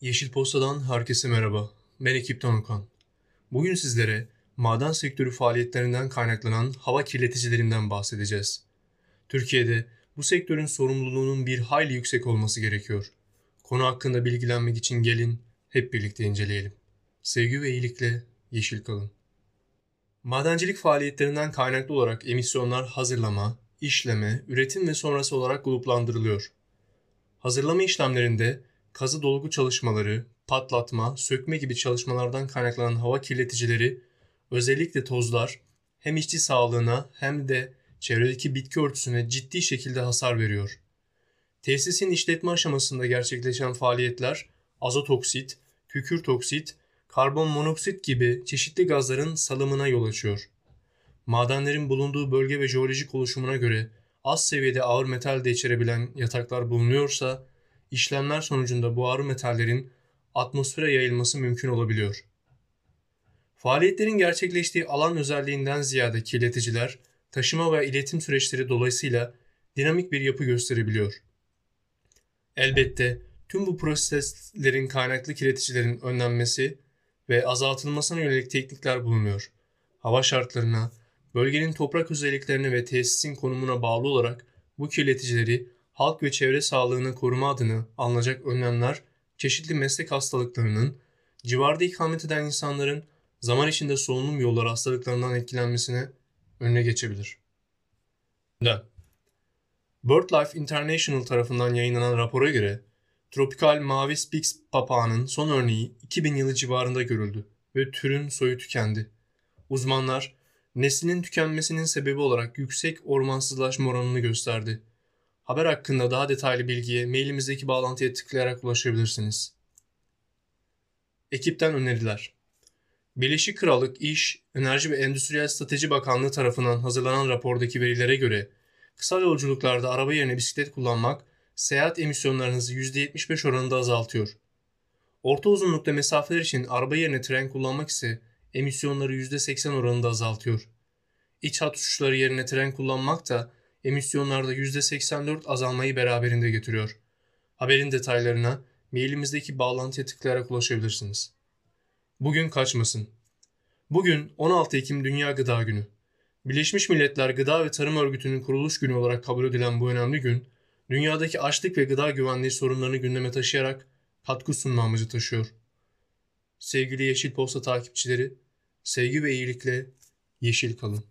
Yeşil Posta'dan herkese merhaba. Ben ekipten Okan. Bugün sizlere maden sektörü faaliyetlerinden kaynaklanan hava kirleticilerinden bahsedeceğiz. Türkiye'de bu sektörün sorumluluğunun bir hayli yüksek olması gerekiyor. Konu hakkında bilgilenmek için gelin hep birlikte inceleyelim. Sevgi ve iyilikle yeşil kalın. Madencilik faaliyetlerinden kaynaklı olarak emisyonlar hazırlama, işleme, üretim ve sonrası olarak gruplandırılıyor. Hazırlama işlemlerinde kazı dolgu çalışmaları, patlatma, sökme gibi çalışmalardan kaynaklanan hava kirleticileri, özellikle tozlar, hem işçi sağlığına hem de çevredeki bitki örtüsüne ciddi şekilde hasar veriyor. Tesisin işletme aşamasında gerçekleşen faaliyetler, azot oksit, kükürt oksit, karbon monoksit gibi çeşitli gazların salımına yol açıyor. Madenlerin bulunduğu bölge ve jeolojik oluşumuna göre az seviyede ağır metal de içerebilen yataklar bulunuyorsa, işlemler sonucunda bu ağır metallerin atmosfere yayılması mümkün olabiliyor. Faaliyetlerin gerçekleştiği alan özelliğinden ziyade kirleticiler, taşıma ve iletim süreçleri dolayısıyla dinamik bir yapı gösterebiliyor. Elbette tüm bu proseslerin kaynaklı kirleticilerin önlenmesi ve azaltılmasına yönelik teknikler bulunuyor. Hava şartlarına, bölgenin toprak özelliklerine ve tesisin konumuna bağlı olarak bu kirleticileri halk ve çevre sağlığını koruma adına alınacak önlemler çeşitli meslek hastalıklarının, civarda ikamet eden insanların zaman içinde solunum yolları hastalıklarından etkilenmesine önüne geçebilir. BirdLife International tarafından yayınlanan rapora göre tropikal mavi spix papağanın son örneği 2000 yılı civarında görüldü ve türün soyu tükendi. Uzmanlar neslinin tükenmesinin sebebi olarak yüksek ormansızlaşma oranını gösterdi. Haber hakkında daha detaylı bilgiye mailimizdeki bağlantıya tıklayarak ulaşabilirsiniz. Ekipten öneriler Birleşik Krallık İş, Enerji ve Endüstriyel Strateji Bakanlığı tarafından hazırlanan rapordaki verilere göre kısa yolculuklarda araba yerine bisiklet kullanmak seyahat emisyonlarınızı %75 oranında azaltıyor. Orta uzunlukta mesafeler için araba yerine tren kullanmak ise emisyonları %80 oranında azaltıyor. İç hat uçuşları yerine tren kullanmak da emisyonlarda %84 azalmayı beraberinde getiriyor. Haberin detaylarına mailimizdeki bağlantıya tıklayarak ulaşabilirsiniz. Bugün kaçmasın. Bugün 16 Ekim Dünya Gıda Günü. Birleşmiş Milletler Gıda ve Tarım Örgütü'nün kuruluş günü olarak kabul edilen bu önemli gün, dünyadaki açlık ve gıda güvenliği sorunlarını gündeme taşıyarak katkı sunma amacı taşıyor. Sevgili Yeşil Posta takipçileri, sevgi ve iyilikle yeşil kalın.